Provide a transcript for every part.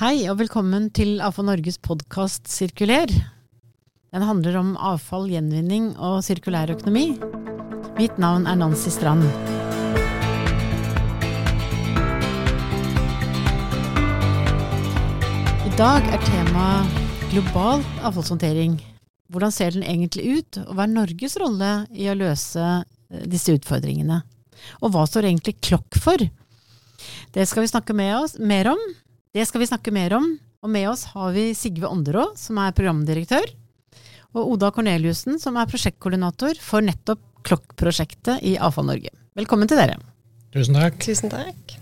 Hei og velkommen til AFO Norges podkast Sirkuler. Den handler om avfall, gjenvinning og sirkulær økonomi. Mitt navn er Nancy Strand. I dag er temaet global avfallshåndtering. Hvordan ser den egentlig ut, og hva er Norges rolle i å løse eh, disse utfordringene? Og hva står egentlig Klokk for? Det skal vi snakke oss, mer om. Det skal vi snakke mer om. Og med oss har vi Sigve Ånderå, som er programdirektør. Og Oda Korneliussen, som er prosjektkoordinator for nettopp Klokk-prosjektet i Avfall Norge. Velkommen til dere. Tusen takk. Tusen takk.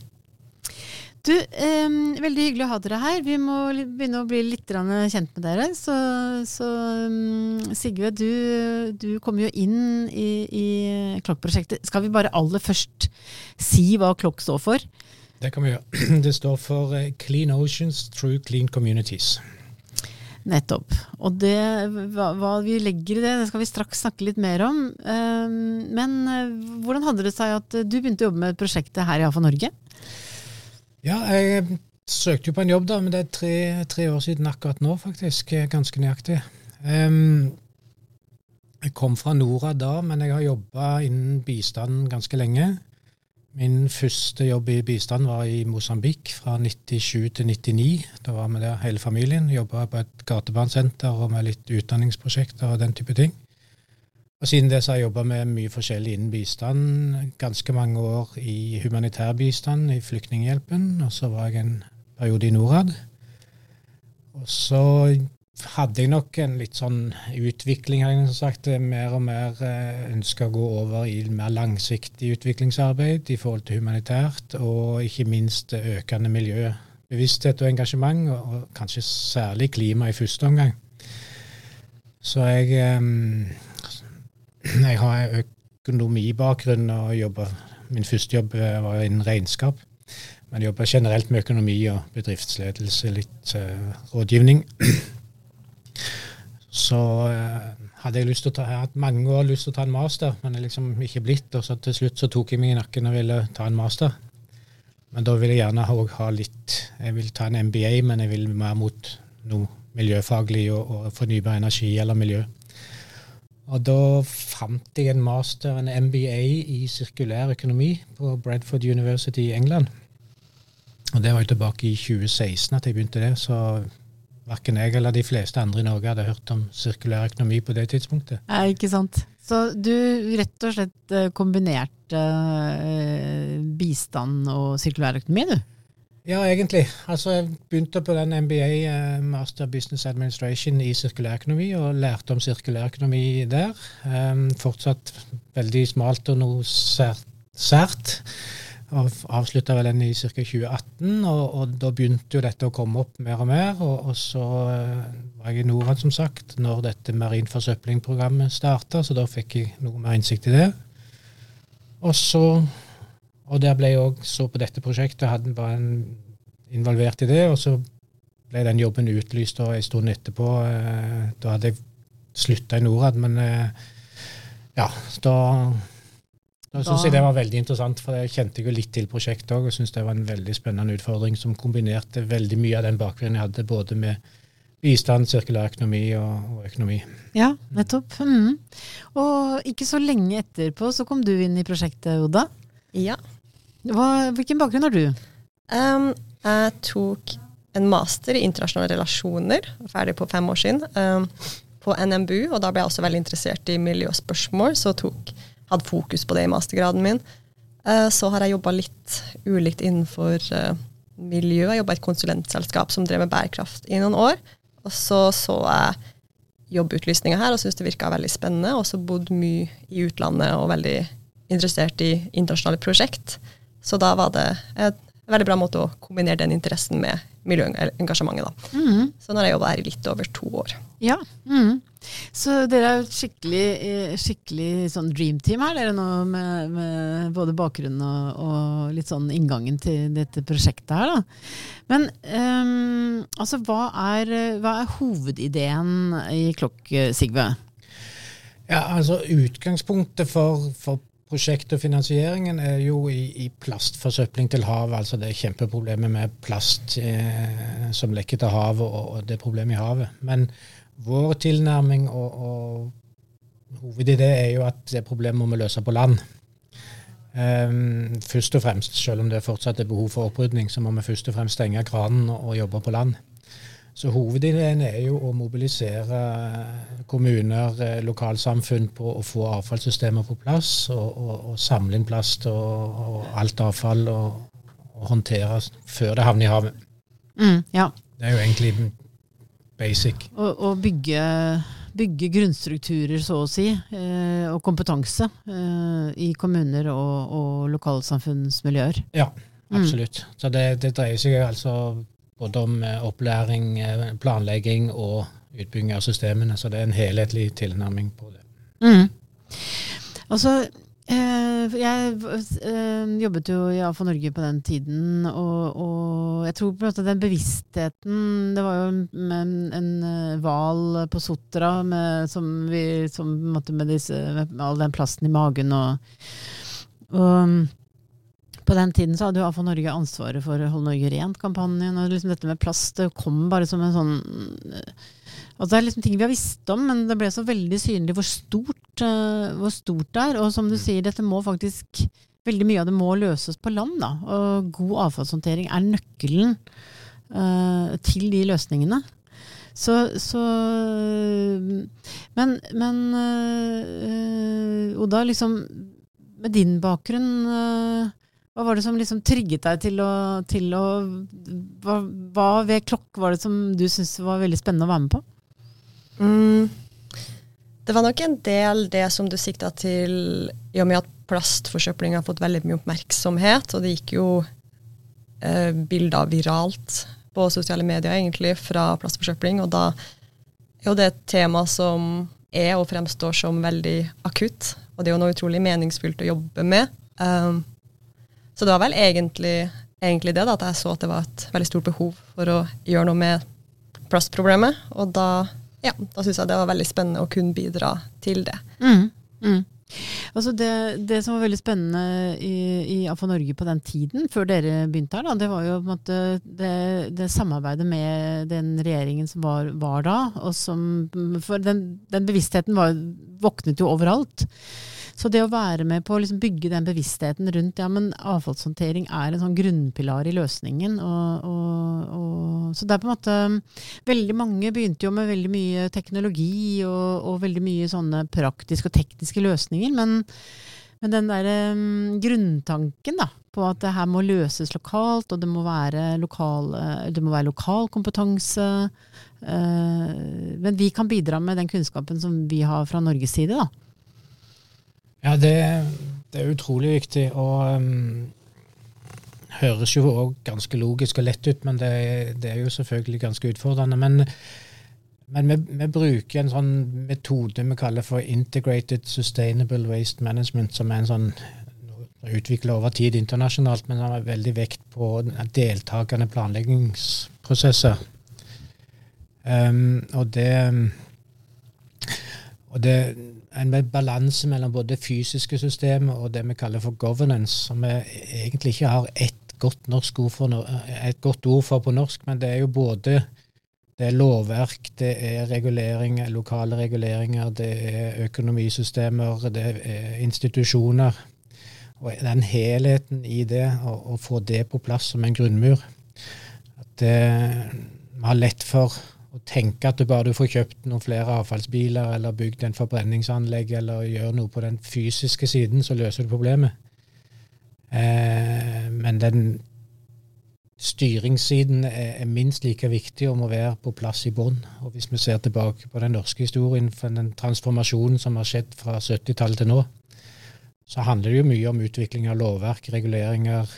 Du, eh, Veldig hyggelig å ha dere her. Vi må begynne å bli litt kjent med dere. Så, så Sigve, du, du kom jo inn i, i Klokk-prosjektet. Skal vi bare aller først si hva Klokk står for? Det kan vi gjøre. Det står for eh, Clean Oceans Through Clean Communities. Nettopp. Og det, hva, hva, vi legger i det, det skal vi straks snakke litt mer om. Um, men uh, hvordan hadde det seg at du begynte å jobbe med prosjektet her i AFA Norge? Ja, jeg søkte jo på en jobb, da, men det er tre, tre år siden akkurat nå, faktisk. Ganske nøyaktig. Um, jeg kom fra Norad da, men jeg har jobba innen bistand ganske lenge. Min første jobb i bistand var i Mosambik fra 97 til 99. Da var vi der hele familien. Jobba på et gatebarnsenter og med litt utdanningsprosjekter og den type ting. Og Siden det så har jeg jobba med mye forskjellig innen bistand. Ganske mange år i humanitær bistand, i Flyktninghjelpen. Og så var jeg en periode i Norad. Og så hadde jeg nok en litt sånn utvikling, har jeg som sagt. Mer og mer eh, ønska å gå over i mer langsiktig utviklingsarbeid i forhold til humanitært, og ikke minst økende miljøbevissthet og engasjement, og, kanskje særlig klima i første omgang. Så jeg, eh, jeg har økonomibakgrunn og jobber Min første jobb eh, var innen regnskap. Men jeg jobber generelt med økonomi og bedriftsledelse, litt rådgivning. Så eh, hadde jeg lyst til å ta, jeg hatt mange år lyst til å ta en master, men det er liksom ikke blitt. Og så til slutt så tok jeg meg i nakken og ville ta en master. Men da vil jeg gjerne òg ha litt Jeg vil ta en MBA, men jeg vil mer mot noe miljøfaglig og, og fornybar energi eller miljø. Og da fant jeg en master, en MBA i sirkulær økonomi på Bradford University i England. Og det var jo tilbake i 2016 at jeg begynte det, så verken jeg eller de fleste andre i Norge hadde hørt om sirkulær økonomi på det tidspunktet. Nei, ikke sant. Så du rett og slett eh, kombinerte eh, bistand og sirkulær økonomi, du? Ja, egentlig. Altså, jeg begynte på den MBA, eh, Master Business Administration, i sirkulærøkonomi, og lærte om sirkulærøkonomi der. Um, fortsatt veldig smalt og noe sært. sært avslutta vel den i ca. 2018, og, og, da begynte jo dette å komme opp mer og mer. Og, og så uh, var jeg i Norad, som sagt, når dette marin forsøpling-programmet starta, så da fikk jeg noe mer innsikt i det. Og så Og der ble jeg òg så på dette prosjektet, hadde, var en, involvert i det, og så ble den jobben utlyst og en stund etterpå. Uh, da hadde jeg slutta i Norad, men uh, ja, da da syns jeg det var veldig interessant, for jeg kjente jo litt til prosjektet òg, og syns det var en veldig spennende utfordring som kombinerte veldig mye av den bakgrunnen jeg hadde, både med bistand, sirkulær økonomi og, og økonomi. Ja, nettopp. Mm. Og ikke så lenge etterpå så kom du inn i prosjektet, Oda. Ja. Hva, hvilken bakgrunn har du? Um, jeg tok en master i internasjonale relasjoner, ferdig på fem år siden, um, på NMBU, og da ble jeg også veldig interessert i miljøspørsmål, så tok hadde fokus på det i mastergraden min. Uh, så har jeg jobba litt ulikt innenfor uh, miljø. Jeg jobba i et konsulentselskap som drev med bærekraft i noen år. Og så så jeg jobbutlysninga her og syntes det virka veldig spennende. Og så bodd mye i utlandet og veldig interessert i internasjonale prosjekt. Så da var det et veldig bra måte å kombinere den interessen med miljøengasjementet. Mm. Så nå har jeg jobba her i litt over to år. Ja, mm. Så dere er skikkelig, eh, skikkelig sånn dream team her, dere nå med, med både bakgrunnen og, og, litt sånn inngangen til dette prosjektet her, da. Men um, altså, hva er, hva er, hovedideen i Klokk, Sigve? Ja, altså Utgangspunktet for, for prosjektet og finansieringen er jo i, i plastforsøpling til havet. Altså det kjempeproblemet med plast eh, som lekker til havet, og, og det problemet i havet. Men vår tilnærming og, og hovedidé er jo at det problemet må vi løse på land. Um, først og fremst, selv om det fortsatt er behov for opprydning, så må vi først og fremst stenge kranen og, og jobbe på land. Så Hovedideen er jo å mobilisere kommuner, eh, lokalsamfunn på å få avfallssystemer på plass, og, og, og samle inn plast og, og alt avfall og, håndtere før det havner i havet. Mm, ja. Det er jo egentlig basic. Å bygge, bygge, grunnstrukturer, så å si, eh, og kompetanse eh, i kommuner og, og lokalsamfunnsmiljøer. Ja, mm. absolutt. Mm. Så det, det dreier seg altså både om eh, opplæring, eh, planlegging og utbygging av systemene. Så det er en helhetlig tilnærming på det. Mm. Altså, jeg jobbet jo i AFA Norge på den tiden, og, og jeg tror på en måte den bevisstheten Det var jo en hval på Sotra med, som vi, som, med, disse, med all den plasten i magen og, og på den tiden så hadde jo AFO Norge ansvaret for Hold Norge rent-kampanjen. og liksom Dette med plast det kom bare som en sånn Altså Det er liksom ting vi har visst om, men det ble så veldig synlig hvor stort, uh, hvor stort det er. Og som du mm. sier, dette må faktisk Veldig mye av det må løses på land. da, Og god avfallshåndtering er nøkkelen uh, til de løsningene. Så, så Men, men uh, Oda, liksom med din bakgrunn hva var det som liksom trigget deg til å, til å hva, hva, ved klokk var det som du syntes var veldig spennende å være med på? Mm, det var nok en del det som du sikta til, i og med at plastforsøpling har fått veldig mye oppmerksomhet. Og det gikk jo eh, bilder viralt på sosiale medier egentlig fra plastforsøpling. Og da er jo det et tema som er og fremstår som veldig akutt. Og det er jo noe utrolig meningsfylt å jobbe med. Um, så det var vel egentlig, egentlig det, da, at jeg så at det var et veldig stort behov for å gjøre noe med plastproblemet. Og da, ja, da syns jeg det var veldig spennende å kunne bidra til det. Mm, mm. Altså det, det, som var veldig spennende i, i AFA Norge på den tiden, før dere begynte her, da, det var jo måte det, det samarbeidet med den regjeringen som var, var da. Som, for den, den bevisstheten var, våknet jo overalt. Så det å være med på å liksom bygge den bevisstheten rundt ja, men avfallshåndtering er en sånn grunnpilar i løsningen. Og, og, og, så det er på en måte Veldig mange begynte jo med veldig mye teknologi og, veldig mye sånne praktiske og tekniske løsninger. Men, men den der um, grunntanken da, på at det her må løses lokalt, og det må være lokal, det må være lokal kompetanse. Uh, men vi kan bidra med den kunnskapen som vi har fra Norges side. da. Ja, det, det er utrolig viktig. Og um, høres jo òg ganske logisk og lett ut, men det, det, er jo selvfølgelig ganske utfordrende. Men, men vi, vi, bruker en sånn metode vi kaller for Integrated Sustainable Waste Management, som er en sånn utvikla over tid internasjonalt, men som har veldig vekt på deltakende planleggingsprosesser. Um, og det, og det en balanse mellom både fysiske systemer og det vi kaller for governance, som vi egentlig ikke har ett godt, for, et godt ord for på norsk, men det er jo både det er lovverk, det er reguleringer, lokale reguleringer, det er økonomisystemer, det er institusjoner. Og den helheten i det, å, få det på plass som en grunnmur At det, vi har lett for å tenke at du bare du får kjøpt noen flere avfallsbiler eller bygd en forbrenningsanlegg eller gjør noe på den fysiske siden, så løser du problemet. Eh, men den styringssiden er, er, minst like viktig og må være på plass i bånn. Og hvis vi ser tilbake på den norske historien, for den transformasjonen som har skjedd fra 70-tallet til nå, så handler det jo mye om utvikling av lovverk, reguleringer,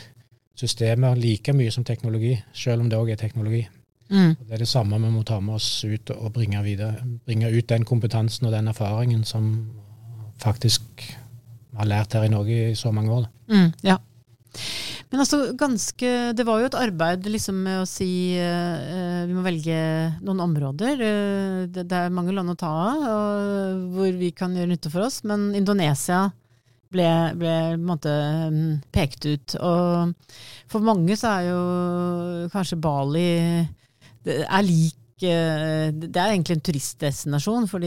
systemer, like mye som teknologi, selv om det òg er teknologi. Mm. Det er det samme vi må ta med oss ut og bringe, videre, bringe ut den kompetansen og den erfaringen som faktisk vi har lært her i Norge i så mange år. Mm, ja. Men altså ganske Det var jo et arbeid liksom med å si uh, vi må velge noen områder. Uh, det, det, er mange land å ta av hvor vi kan gjøre nytte for oss. Men Indonesia ble, ble måte mm, pekt ut. Og for mange så er jo kanskje Bali det er lik eh, Det er egentlig en turistdestinasjon for,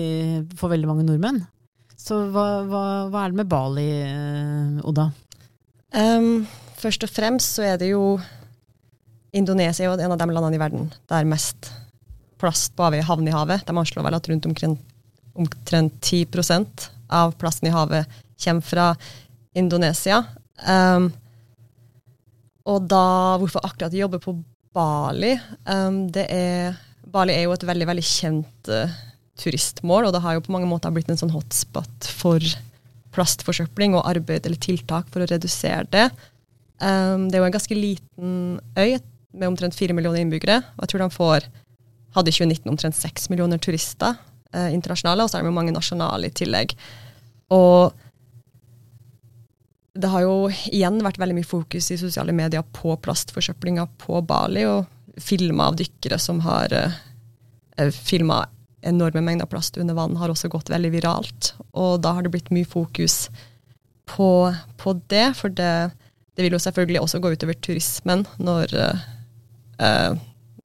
for veldig mange nordmenn. Så hva, hva, hva er det med Bali, eh, Oda? Um, først og fremst så er det jo Indonesia er en av de landene i verden der mest plast bare havner i havet. De anslår vel at rundt omkring, omtrent 10% av plasten i havet kommer fra Indonesia. Um, og da, hvorfor akkurat jobber på Bali um, er, Bali er jo et veldig veldig kjent uh, turistmål, og det har jo på mange måter blitt en sånn hotspot for plastforsøpling og arbeid eller tiltak for å redusere det. Um, det er jo en ganske liten øy med omtrent fire millioner innbyggere, og jeg tror de får hadde i 2019 omtrent seks millioner turister eh, internasjonale, og så er det mange nasjonale i tillegg. Og det har jo igjen vært veldig mye fokus i sosiale medier på plastforsøplinga på Bali, og filmer av dykkere som har eh, eh filma enorme mengder plast under vann, har også gått veldig viralt. Og da har det blitt mye fokus på, på det, for det, det, vil jo selvfølgelig også gå utover turismen når eh, eh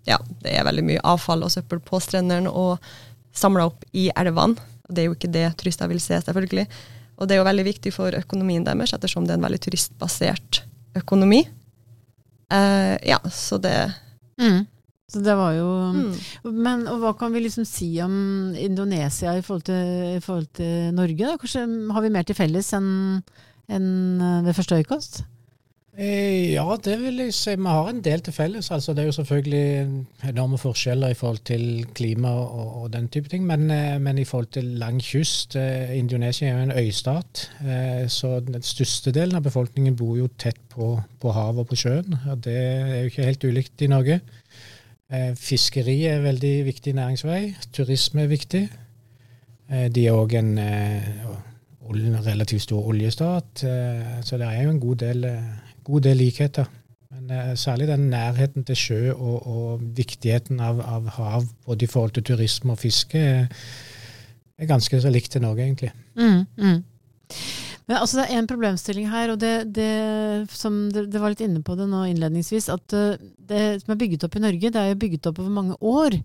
ja, det er veldig mye avfall og søppel på strendene og samla opp i elvene. Det er jo ikke det turister vil se, selvfølgelig. Og det er jo veldig viktig for økonomien deres, ettersom det er en veldig turistbasert økonomi. Uh, ja, så det mm. Så det var jo mm. Men og hva kan vi liksom si om Indonesia i forhold til, i forhold til Norge? Da? Kanskje har vi mer til felles enn en ved første øyekast? Eh, ja, det vil jeg si. Vi har en del til felles. Altså, det er jo selvfølgelig enorme forskjeller i forhold til klima og, og den type ting. Men, eh, men, i forhold til lang kyst eh, Indonesia er jo en øystat. Så den største delen av befolkningen bor jo tett på, på havet og på sjøen. og Det er jo ikke helt ulikt i Norge. Fiskeri er en veldig viktig næringsvei. Turisme er viktig. De er òg en relativt stor oljestat, så det er jo en god del god del likheter. Men uh, særlig den nærheten til sjø og, og viktigheten av, av, hav, både i forhold til turisme og fiske, er ganske så likt til Norge, egentlig. Mm, mm. Men altså, Det er en problemstilling her, og det, det som det, var litt inne på det nå innledningsvis, at uh, det som er bygget opp i Norge, det er jo bygget opp over mange år.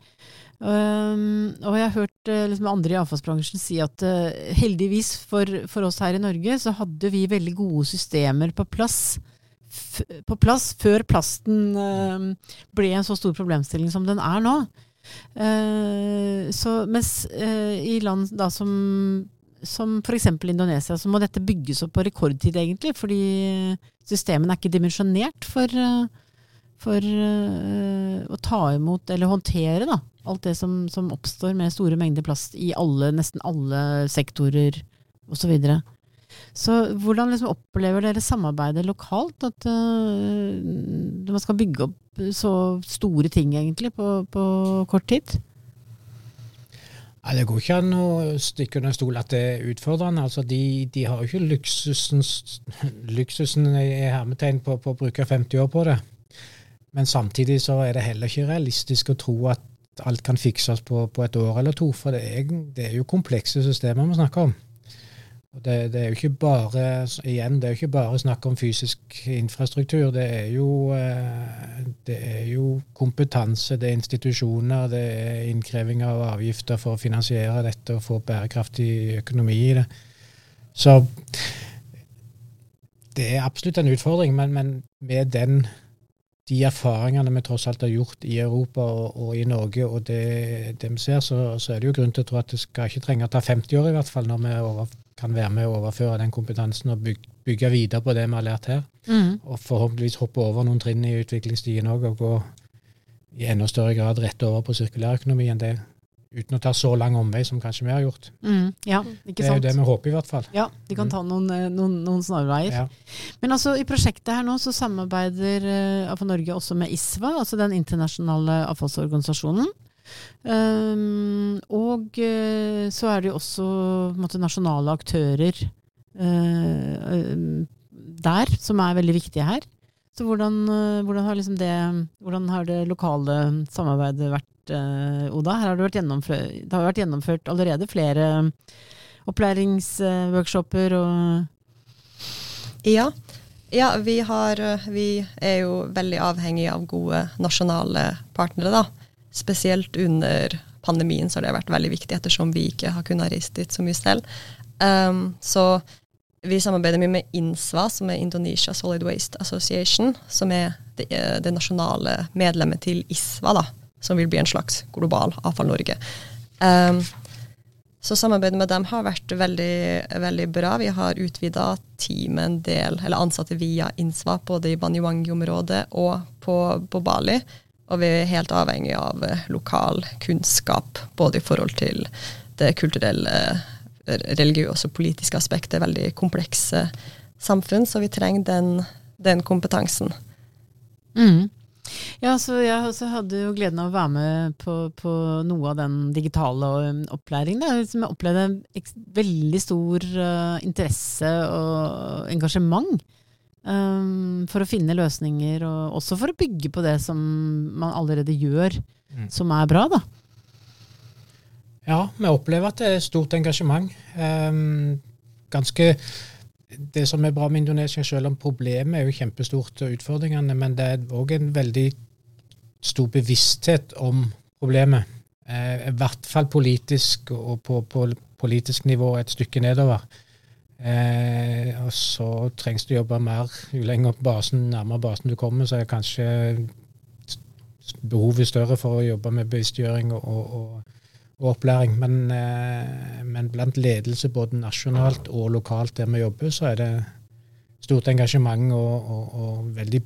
Um, og jeg har hørt uh, liksom andre i avfallsbransjen si at uh, heldigvis for, for, oss her i Norge, så hadde vi veldig gode systemer på plass på plass før plasten uh, ble en så stor problemstilling som den er nå. Uh, så, mens uh, i land da som, som f.eks. Indonesia, så må dette bygges opp på rekordtid, egentlig. Fordi systemene er ikke dimensjonert for, for å ta imot eller håndtere da, alt det som, som, oppstår med store mengder plast i alle, nesten alle sektorer osv. Så hvordan liksom opplever dere samarbeidet lokalt? At uh, man skal bygge opp så store ting egentlig på, på kort tid? Ja, det går ikke an å stikke under stol at det er utfordrende. Altså, de, de har jo ikke luksusen i hermetegn på, på, å bruke 50 år på det. Men samtidig så er det heller ikke realistisk å tro at alt kan fikses på, på et år eller to. For det er, det er jo komplekse systemer vi snakker om. Det, det, er jo ikke bare igjen, det er jo ikke bare snakk om fysisk infrastruktur. Det er, jo, eh, det er jo kompetanse, det er institusjoner, det er innkreving av avgifter for å finansiere dette og få bærekraftig økonomi i det. Så det er absolutt en utfordring, men, men med den, de erfaringene vi tross alt har gjort i Europa og, og i Norge, og det, det vi ser, så, så, er det jo grunn til å tro at det skal ikke trenge å ta 50 år, i hvert fall, når vi er over kan være med å overføre den kompetansen og bygge, bygge videre på det vi har lært her. Mm. Og forhåpentligvis hoppe over noen trinn i utviklingsstien òg, og gå i enda større grad rett over på sirkulærøkonomi enn det. Uten å ta så lang omvei som kanskje vi har gjort. Mm, ja. Det er jo det vi håper, i hvert fall. Ja, de kan mm. ta noen, eh, noen, noen snarveier. Ja. Men altså, i prosjektet her nå så samarbeider uh, Avfall Norge også med ISVA, altså den internasjonale avfallsorganisasjonen. Um, og uh, så er det jo også måte, nasjonale aktører uh, der som er veldig viktige her. Så hvordan, uh, hvordan, har, liksom det, hvordan har det lokale samarbeidet vært, Oda? Her har det, vært gjennomført, det har vært gjennomført allerede flere opplæringsworkshoper og Ja. ja vi, har, vi, er jo veldig avhengig av gode nasjonale partnere, da. Spesielt under pandemien så har det vært veldig viktig, ettersom vi ikke har kunnet reise dit så mye selv. Um, så vi samarbeider mye med INSVA, som er Indonesia Solid Waste Association, som er det, eh, det nasjonale medlemmet til ISVA, da, som vil bli en slags global Avfall-Norge. Um, så samarbeidet med dem har vært veldig, veldig bra. Vi har utvida teamet en del, eller ansatte via INSVA, både i Banyuwangi-området og på, på, Bali. Og vi er helt avhengig av eh, lokal kunnskap, både i forhold til det kulturelle religiøse og politiske aspektet, veldig komplekse samfunn, så vi trenger den, den kompetansen. Mm. Ja, så jeg hadde jo gleden av å være med på, på noe av den digitale um, opplæringen. Jeg opplevde veldig stor uh, interesse og engasjement um, for å finne løsninger, og også for å bygge på det som man allerede gjør, mm. som er bra. da. Ja, vi opplever at det er stort engasjement. Um, ganske Det som er bra med Indonesia, selv om problemet er jo kjempestort og utfordringene, men det er òg en veldig stor bevissthet om problemet. Uh, I hvert fall politisk og på, på politisk nivå et stykke nedover. Uh, og så trengs det å jobbe mer. Jo lenger basen, nærmere basen du kommer, så er kanskje behovet større for å jobbe med bevisstgjøring og, og og opplæring. Men, eh, men, blant ledelse både nasjonalt og lokalt der vi jobber, så er det stort engasjement og, og, veldig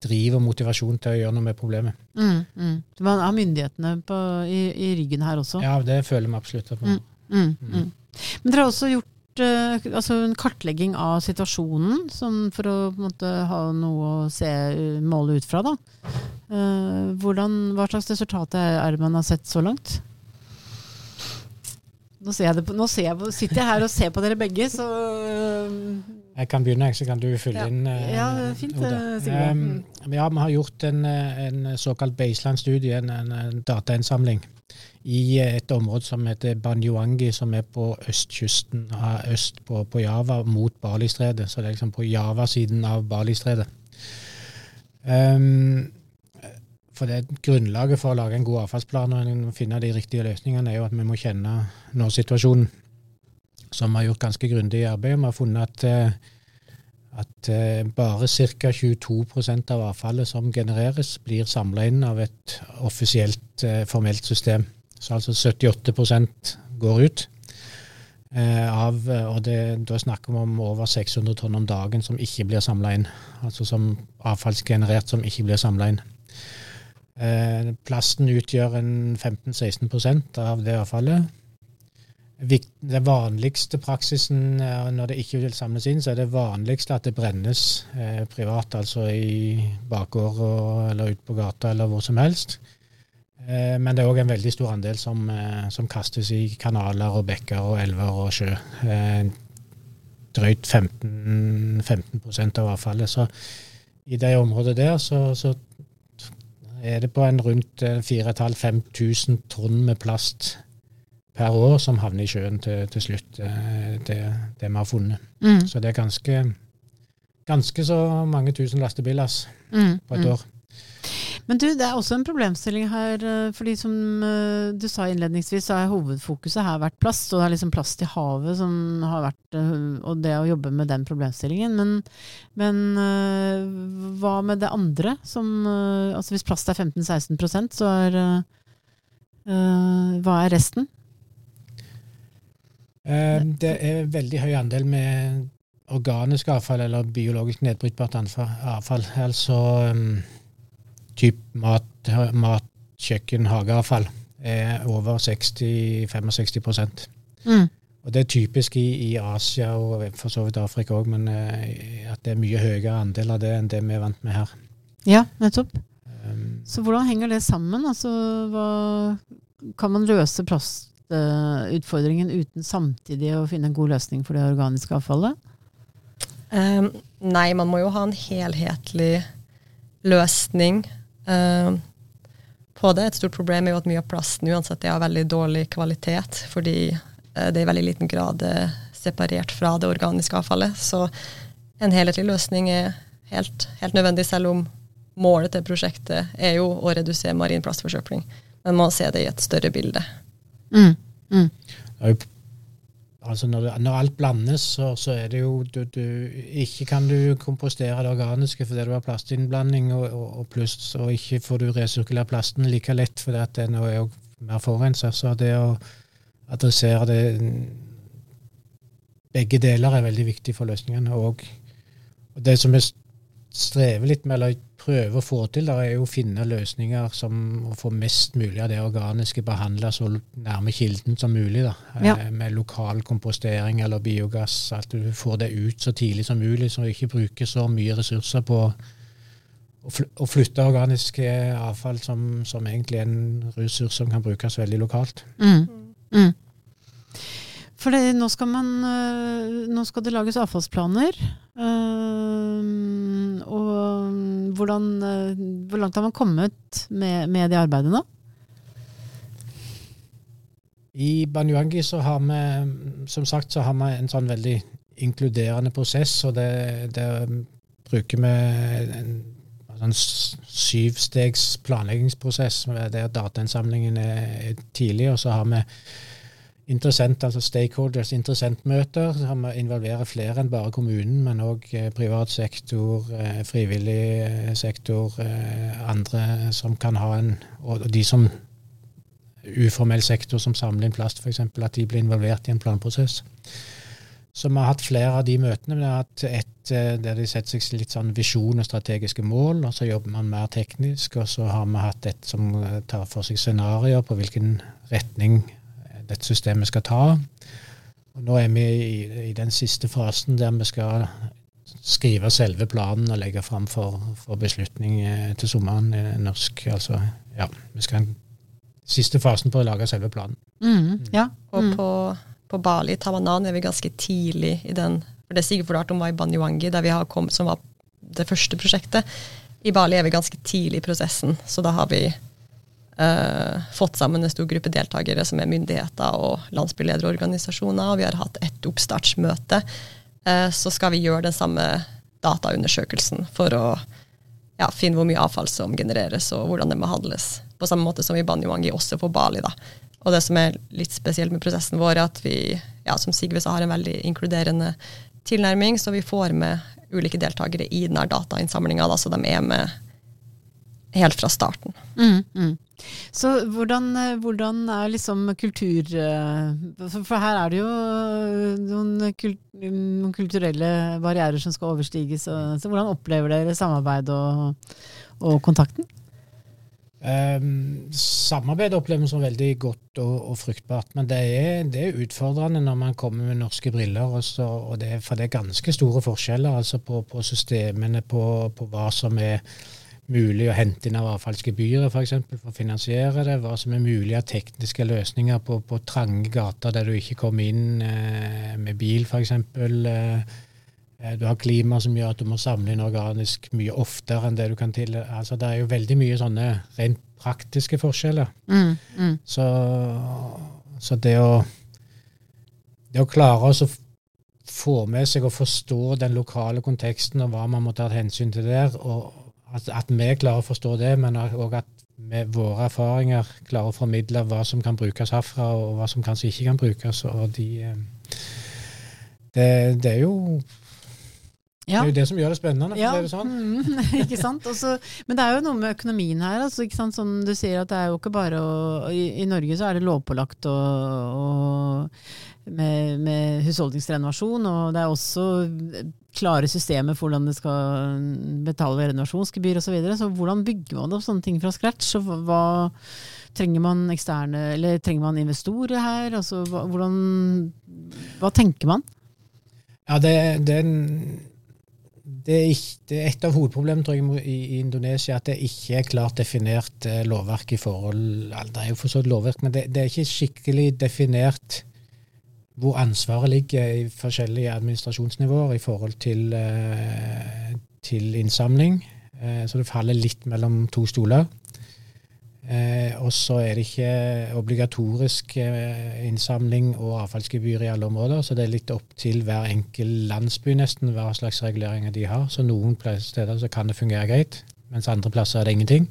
driv og motivasjon til å gjøre noe med problemet. Mm, mm. Man har myndighetene på, i, i, ryggen her også? Ja, det føler vi absolutt på. Mm, mm, mm. Men dere har også gjort altså en kartlegging av situasjonen, for å måte, ha noe å se, måle ut fra. Da. Uh, hvordan, hva slags resultat er det man har sett så langt? Nå, på, nå jeg sitter jeg her og ser på dere begge, så Jeg kan begynne, så kan du fylle ja. inn. Ja, fint, Oda. Um, ja, vi har gjort en, en såkalt baseline-studie, en, en, datainnsamling, i et område som heter Banjuangi, som er på østkysten av øst på, på Java, mot Balistredet. Så det er liksom på Java-siden av Balistredet. Um, for det Grunnlaget for å lage en god avfallsplan og finne de riktige løsningene, er jo at vi må kjenne nå-situasjonen. Som vi har gjort ganske grundig arbeid. Vi har funnet at, eh, at eh, bare ca. 22% av avfallet som genereres, blir samla inn av et offisielt, eh, formelt system. Så altså 78% går ut. Av, og det, da snakker vi om over 600 tonn om dagen som ikke blir samla inn. Altså som avfallsgenerert som ikke blir samla inn. Eh, plasten utgjør en 15-16% av det avfallet. Den vanligste praksisen eh, når det ikke vil samles inn, så er det vanligste at det brennes eh, privat, altså i bakgård eller ute på gata eller hvor som helst. Eh, men det er òg en veldig stor andel som, eh, som, kastes i kanaler og bekker og elver og sjø. Eh, drøyt 15, 15% av avfallet. Så i det området der så, så er det på en rundt 4500-5000 eh, tonn med plast per år som havner i sjøen til, til slutt, det, det, vi har funnet. Mm. Så det er ganske, ganske så mange tusen lastebiler mm. på et mm. år. Men du, det er også en problemstilling her. Eh, fordi som eh, du sa innledningsvis, så har hovedfokuset her vært plast. Og det er liksom plast i havet som har vært eh, Og det å jobbe med den problemstillingen. Men, men hva med det andre? Som, altså hvis plast er 15-16% så er Hva er resten? Det er veldig høy andel med organisk avfall eller biologisk nedbrytbart avfall. Altså typ mat, mat kjøkken, hageavfall er over 60-65 mm. Og Det er typisk i, i, Asia og for så vidt Afrika òg, men eh, at det er mye høyere andel av det enn det vi er vant med her. Ja, nettopp. Um, så hvordan henger det sammen? Altså, hva, kan man løse plastutfordringen uh, uten samtidig å finne en god løsning for det organiske avfallet? Um, nei, man må jo ha en helhetlig løsning på det. Et stort problem er jo at mye av plasten uansett er av veldig dårlig kvalitet, fordi uh, det er i veldig liten grad uh, separert fra det organiske avfallet. Så en helhetlig løsning er helt, helt, nødvendig, selv om målet til prosjektet er jo å redusere marin plastforsøpling. Men man må se det i et større bilde. Mm. Mm. Altså når, når, alt blandes, så, så er det jo du, du, Ikke kan du kompostere det organiske fordi du har plastinnblanding, og, og, og pluss og ikke får du resirkulert plasten like lett fordi at den er jo mer forurensa. Så det å adressere det Begge deler er veldig viktig for løsningene. Og, og det som vi strever litt med, eller prøver å få til, der er jo å finne løsninger som å få mest mulig av det organiske behandla så nærme kilden som mulig. da, ja. eh, Med lokal kompostering eller biogass. At du får det ut så tidlig som mulig, så du ikke bruker så mye ressurser på å flytte organisk avfall, som, som, egentlig er en ressurs som kan brukes veldig lokalt. Mm. Mm. For det, nå, skal man, øh, nå skal det lages avfallsplaner. Og hvordan, øh, hvor langt har man kommet med, med det arbeidet nå? I Banyuangi så har vi som sagt så har vi en sånn veldig inkluderende prosess. og det, det bruker vi en, en syvstegs planleggingsprosess der datainnsamlingen er, tidlig. Og så har vi interessent, altså stakeholders, interessentmøter. som involverer flere enn bare kommunen, men òg eh, privat sektor, eh, frivillig eh, sektor, andre som kan ha en Og de som uformell sektor som samler inn plast, f.eks., at de blir involvert i en planprosess. Så vi har hatt flere av de møtene. Vi har hatt et der de setter seg litt sånn visjon og strategiske mål, og så jobber man mer teknisk. Og så har vi hatt et som tar for seg scenarioer på hvilken retning dette systemet skal ta. Og nå er vi i, i, den siste fasen der vi skal skrive selve planen og legge fram for, for, beslutning eh, til sommeren. Eh, norsk, altså, ja, vi skal siste fasen på å lage selve planen. Mm, ja. Mm. På, på Bali, Tamanan, er vi ganske tidlig i den. for Det Sigurd fortalte om var i Banjuangi, der vi har kommet, som var det første prosjektet. I Bali er vi ganske tidlig i prosessen, så da har vi uh, fått sammen en stor gruppe deltakere som er myndigheter og landsbylederorganisasjoner. Og vi har hatt et oppstartsmøte. Uh, så skal vi gjøre den samme dataundersøkelsen for å ja, finne hvor mye avfall som genereres, og hvordan det må handles. På samme måte som i Banyuwangi, også på Bali. da. Og det som er litt spesielt med prosessen vår, er at vi, ja, som Sigve sa, har en veldig inkluderende tilnærming, så vi får med ulike deltakere i denne datainnsamlinga, så de er med helt fra starten. Mm, mm. Så hvordan, eh, hvordan, er liksom kultur eh, For her er det jo noen, noen kulturelle barrierer som skal overstiges. Så, så hvordan opplever dere samarbeid og, og kontakten? Um, samarbeid opplever vi som veldig godt og, og fruktbart, men det er, det er, utfordrende når man kommer med norske briller. Også, og det, for det er ganske store forskjeller altså på, på systemene, på, på hva som er mulig å hente inn av avfallsgebyret f.eks. For, for å finansiere det. Hva som er mulig av tekniske løsninger på, på trange gater der du ikke kommer inn eh, med bil f.eks. Eh, eh, du har klima som gjør at du må samle inn organisk mye oftere enn det du kan til. Altså, det er jo veldig mye sånne rent praktiske forskjeller. Mm, mm. Så, så, det å, det å klare å få med seg og forstå den lokale konteksten og hva man må ta hensyn til der, og, at, at, vi klarer å forstå det, men òg at med våre erfaringer klarer å formidle hva som kan brukes herfra, og hva som kanskje ikke kan brukes. og de, eh, det, det er jo ja. Det er jo det som gjør det spennende. Ja. Det sånn. mm, ikke sant? Også, men det er jo noe med økonomien her. Altså? Som du sier, at det er jo ikke bare å I, i Norge så er det lovpålagt å, med, med husholdningsrenovasjon, og det er også klare systemer for hvordan det skal betale renovasjonsgebyr osv. Så, videre. så hvordan bygger man opp sånne ting fra scratch? Og hva, trenger man eksterne, eller trenger man investorer her? Altså, hva, hvordan, hva tenker man? Ja, det, det, det, er ikke, det, er et av hovedproblemene tror jeg, i, i, Indonesia at det ikke er klart definert eh, lovverk i forhold Det er jo for så vidt lovverk, men det er ikke skikkelig definert hvor ansvaret ligger i forskjellige administrasjonsnivåer i forhold til, eh, til innsamling. Eh, så det faller litt mellom to stoler. Eh, og så er det ikke obligatorisk innsamling og avfallsgebyr i alle områder, så det er litt opp til hver enkel landsby nesten hva slags reguleringer de har. Så noen steder så kan det fungere greit, mens andre plasser er det ingenting.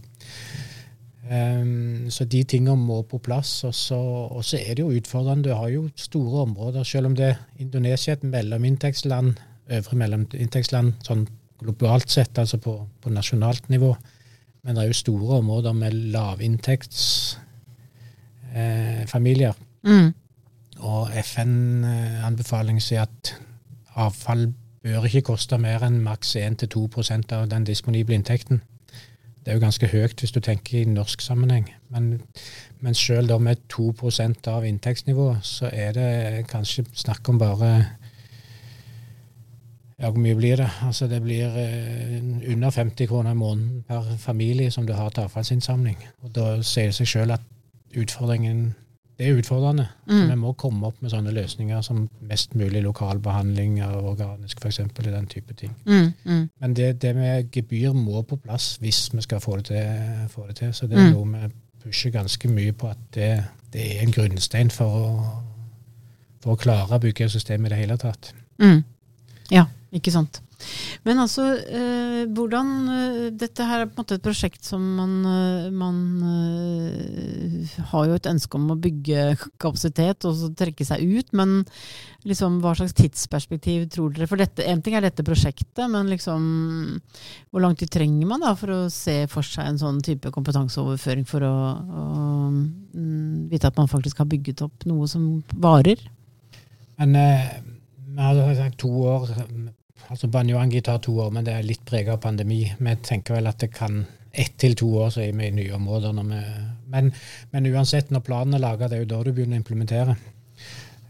Um, så de tingene må på plass. Og så, og så, er det jo utfordrende. Du har jo store områder, selv om det Indonesia er et mellominntektsland, øvre mellominntektsland sånn globalt sett, altså på, på nasjonalt nivå. Men det er jo store områder med lavinntektsfamilier. Eh, mm. Og FN-anbefalingen sier at avfall bør ikke koste mer enn maks 1-2% av den disponible inntekten. Det er jo ganske høyt hvis du tenker i norsk sammenheng. Men, men selv med 2% av inntektsnivået, så er det kanskje snakk om bare ja, hvor mye blir det? Altså Det blir eh, under 50 kroner i måneden per familie som du har til avfallsinnsamling. Og Da sier det seg sjøl at utfordringen det er utfordrende. Mm. Vi må komme opp med sånne løsninger som mest mulig lokal behandling av organisk f.eks. i den type ting. Mm, mm. Men det, det, med gebyr må på plass hvis vi skal få det til. Få det til. Så det er mm. noe vi pusher ganske mye på at det, det er en grunnstein for å, for å klare å bygge systemet i det hele tatt. Mm. Ja. Ikke sant. Men altså, eh, hvordan eh, Dette her er på en måte et prosjekt som man, eh, man eh, har jo et ønske om å bygge kapasitet og så trekke seg ut, men liksom hva slags tidsperspektiv tror dere For dette, en ting er dette prosjektet, men liksom hvor lang tid trenger man da for å se for seg en sånn type kompetanseoverføring for å, å um, vite at man faktisk har bygget opp noe som varer? Men eh, vi hadde sagt to år Altså Banjoangi tar to år, men det er litt preget av pandemi. Vi tenker vel at det kan ett til to år, så er vi i nye områder. Vi, men, men, uansett, når planen er laga, det er jo da du begynner å implementere.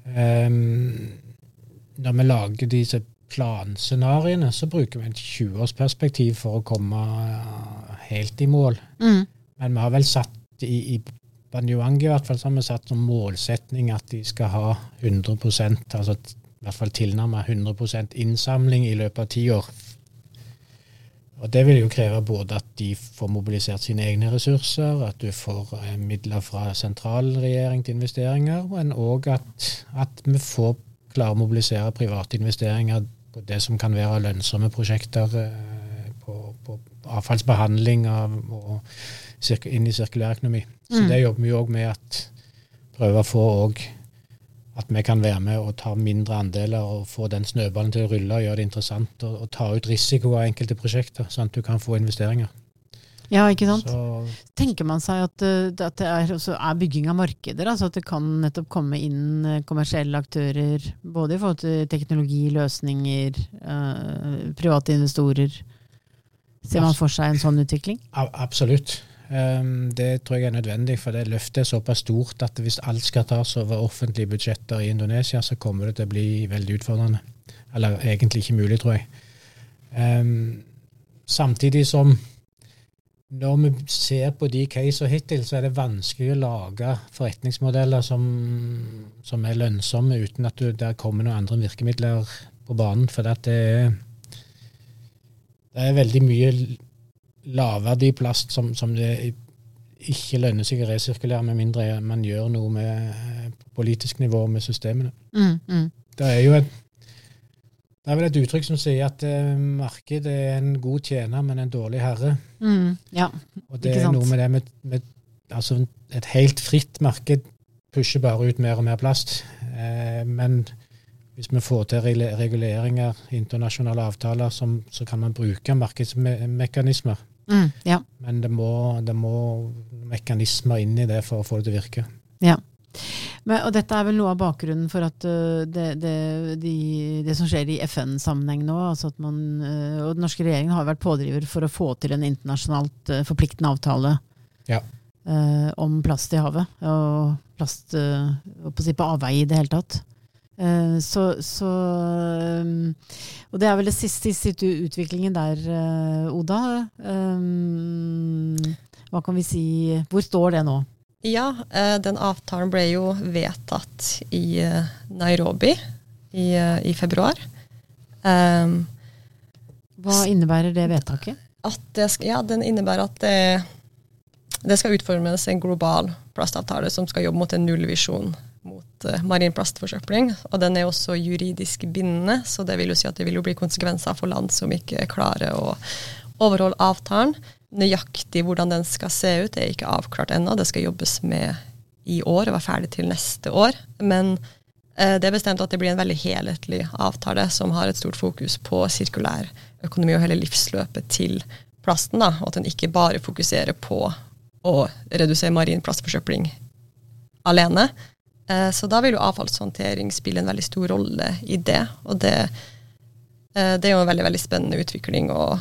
Um, når vi lager disse planscenarioene, så bruker vi et 20-årsperspektiv for å komme helt i mål. Mm. Men vi har vel satt i, i Banyoangi i hvert fall, så har vi satt som målsetning at de skal ha 100 altså i hvert fall tilnærmet 100% innsamling i løpet av ti år. Og Det vil jo kreve både at de får mobilisert sine egne ressurser, at du får eh, midler fra sentralregjering til investeringer, men òg at, at, vi får klare å mobilisere private investeringer på det som kan være lønnsomme prosjekter eh, på, på avfallsbehandling av, og inn i sirkulærøkonomi. Så mm. det jobber vi òg med at prøve å få òg at vi kan være med og ta mindre andeler og få den snøballen til å rulle og gjøre det interessant og, og ta ut risiko av enkelte prosjekter, sånn at du kan få investeringer. Ja, ikke sant. Så, Tenker man seg at, eh, at det er, er, bygging av markeder, altså at det kan nettopp komme inn eh, kommersielle aktører, både i forhold til teknologi, løsninger, øh, private investorer. Ser man for seg en sånn utvikling? Absolutt. Um, det tror jeg er nødvendig, for det løftet er såpass stort at hvis alt skal tas over offentlige budsjetter i Indonesia, så kommer det til å bli veldig utfordrende. Eller egentlig ikke mulig, tror jeg. Um, samtidig som når vi ser på de casene hittil, så er det vanskelig å lage forretningsmodeller som, som er lønnsomme uten at du, der kommer noen andre virkemidler på banen. For det er, det er veldig mye lavverdig plast som, som, det ikke lønner seg å resirkulere med mindre man gjør noe med eh, politisk nivå med systemene. Mm, mm. Det er jo et det er vel et uttrykk som sier at eh, markedet er en god tjener, men en dårlig herre. Mm, ja, og det er noe med det med, med, altså Et helt fritt marked pusher bare ut mer og mer plast. Eh, men hvis vi får til reguleringer, internasjonale avtaler, som, så kan man bruke markedsmekanismer Mm, ja. Men det må, det må, mekanismer inn i det for å få det til å virke. Ja. Men, og dette er vel noe av bakgrunnen for at uh, det, det, de, det, som skjer i FN-sammenheng nå, altså at man, uh, og den norske regjeringen har vært pådriver for å få til en internasjonalt uh, forpliktende avtale ja. om plast i havet. Og plast på avveie i det hele tatt. Eh, så, så, um, Og det er vel det siste, i utviklingen der, eh, Oda. Hva kan vi si Hvor står det nå? Ja, eh, den avtalen ble jo vedtatt i Nairobi i, i februar. Hva innebærer det vedtaket? Det, ja, Den innebærer at det, det skal utformes en global plastavtale som skal jobbe mot en nullvisjon mot uh, marin plastforsøpling. Og den er også juridisk bindende, så det vil jo si at det vil jo bli konsekvenser for land som ikke klarer å overholde avtalen. Nøyaktig hvordan den skal se ut, er ikke avklart ennå. Det skal jobbes med i år og være ferdig til neste år. Men uh, det er bestemt at det blir en veldig helhetlig avtale som har et stort fokus på sirkulær økonomi og hele livsløpet til plasten. Da, og at den ikke bare fokuserer på å redusere marin plastforsøpling alene. Eh, så da vil jo avfallshåndtering spille en veldig stor rolle i det. Og det, eh, det er jo en veldig, veldig spennende utvikling. og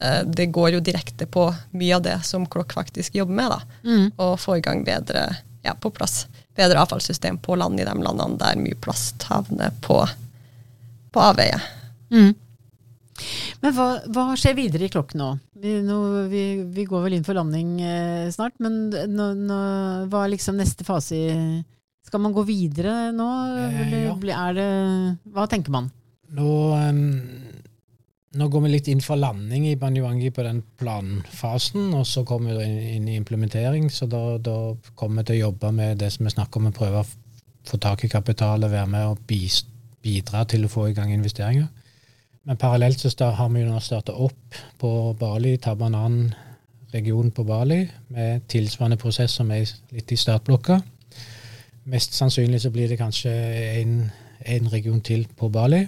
eh, det går jo direkte på mye av det som Klokk faktisk jobber med. da, mm. Og få i gang bedre, ja, på plass, bedre avfallssystem på land i de landene der mye plast havner på, på avveie. Mm. Men hva, hva, skjer videre i Klokk nå? Vi, nå, vi, vi går vel inn for landing eh, snart, men nå, nå, hva er liksom neste fase i Skal man gå videre nå? Eh, ja. det, hva tenker man? Nå, um, nå, går vi litt inn for landing i Banjuangi på den planfasen, og så kommer vi inn, i implementering. Så da, da, kommer vi til å jobbe med det som vi snakker om, å prøve å få tak i kapital og være med og bidra til å få i gang investeringer. Men parallelt så har vi jo nå starta opp på Bali, Tabanan region på Bali, med tilsvarende prosess som er litt i startblokka. Mest sannsynlig så blir det kanskje en region til på Bali.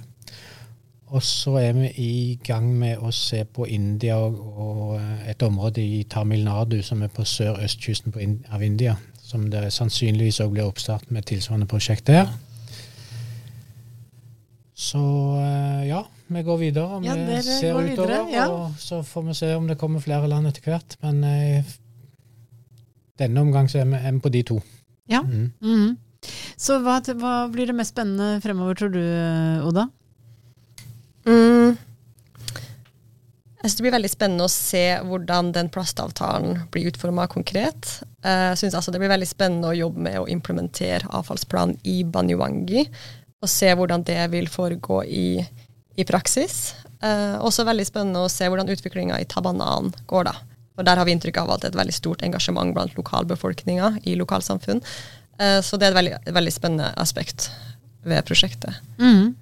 Og så er vi i gang med å se på India og, og et område i Tamil Nadu som er på sør-østkysten av India. Som det sannsynligvis òg blir oppstart med tilsvarende prosjekt der. Så eh, ja, vi går videre. Vi ja, ser utover, videre, ja. og så får vi se om det kommer flere land etter hvert. Men eh, denne omgang så er vi, er på de to. Ja. Mm. Mm. Så hva, hva, blir det mest spennende fremover, tror du, Oda? Mm. Jeg synes Det blir veldig spennende å se hvordan den plastavtalen blir utforma konkret. Eh, jeg synes altså Det blir veldig spennende å jobbe med å implementere avfallsplanen i Banyuwangi og se hvordan det vil foregå i, i praksis. Eh, også veldig spennende å se hvordan utviklinga i Tabanan går, da. Og der har vi inntrykk av at det er et veldig stort engasjement blant lokalbefolkninga i lokalsamfunn. Eh, så det er et veldig, veldig, spennende aspekt ved prosjektet. Mm.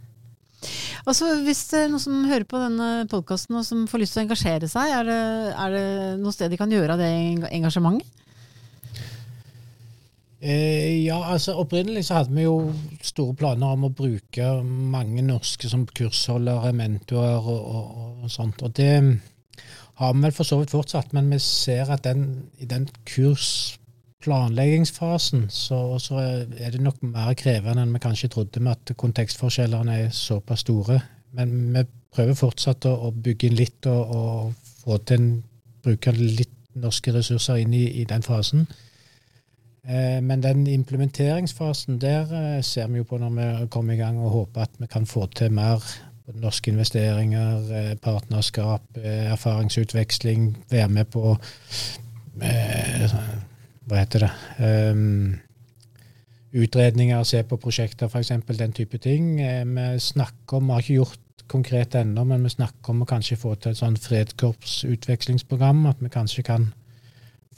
Altså, hvis det er noen som hører på denne podkasten og som får lyst til å engasjere seg, er det, er det noe sted de kan gjøre av det engasjementet? Eh, ja, altså Opprinnelig så hadde vi jo store planer om å bruke mange norske som kursholdere, mentorer og, og, og sånt. Og det har vi vel for så vidt fortsatt, men vi ser at den, i den kursplanleggingsfasen så, så, er det nok mer krevende enn vi kanskje trodde, med at kontekstforskjellene er såpass store. Men vi prøver fortsatt å, å bygge inn litt og, og få til en, bruke litt norske ressurser inn i, i den fasen. Eh, men den implementeringsfasen der eh, ser vi jo på når vi kommer i gang, og håper at vi kan få til mer norske investeringer, eh, partnerskap, erfaringsutveksling, være med på Hva heter det Utredninger, se på prosjekter, f.eks. Den type ting. Vi snakker om, vi har ikke gjort konkret ennå, men vi snakker om å kanskje få til et sånn fredkorpsutvekslingsprogram. At vi kanskje kan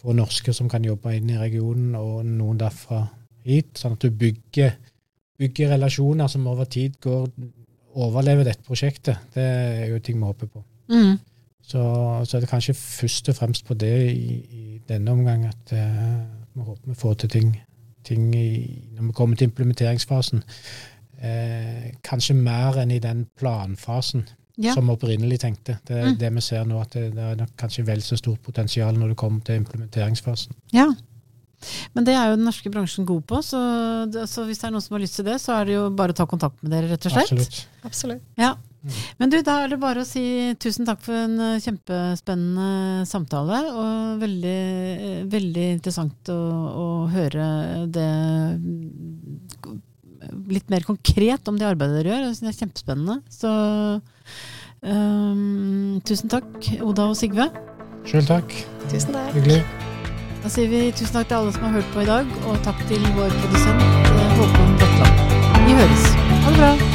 få norske som kan jobbe inn i regionen, og noen derfra hit. Sånn at du bygger, bygger relasjoner som over tid går, overlever dette prosjektet. Det er jo ting vi håper på. Mm. Så, så, er det kanskje først og fremst på det i, i denne omgang at uh, vi håper vi får til ting, ting i, når vi kommer til implementeringsfasen. Uh, kanskje mer enn i den planfasen ja. som opprinnelig tenkte. Det er mm. det vi ser nå, at det, det er kanskje vel så stort potensial når det kommer til implementeringsfasen. Ja, men det er jo den norske bransjen god på, så, så, hvis det er noen som har lyst til det, så er det jo bare å ta kontakt med dere, rett og slett. Absolutt. Absolutt. Ja. Mm. Men du, da er det bare å si tusen takk for en eh, kjempespennende samtale. Og veldig, eh, veldig interessant å, å høre det litt mer konkret om det arbeidet dere gjør. Jeg synes det er kjempespennende. Så um, tusen takk, Oda og Sigve. Sjøl takk. Tusen takk. Hyggelig. Da sier vi tusen takk til alle som har hørt på i dag, og takk til vår produsent eh, Håkon Bratland. Vi høres. Ha det bra.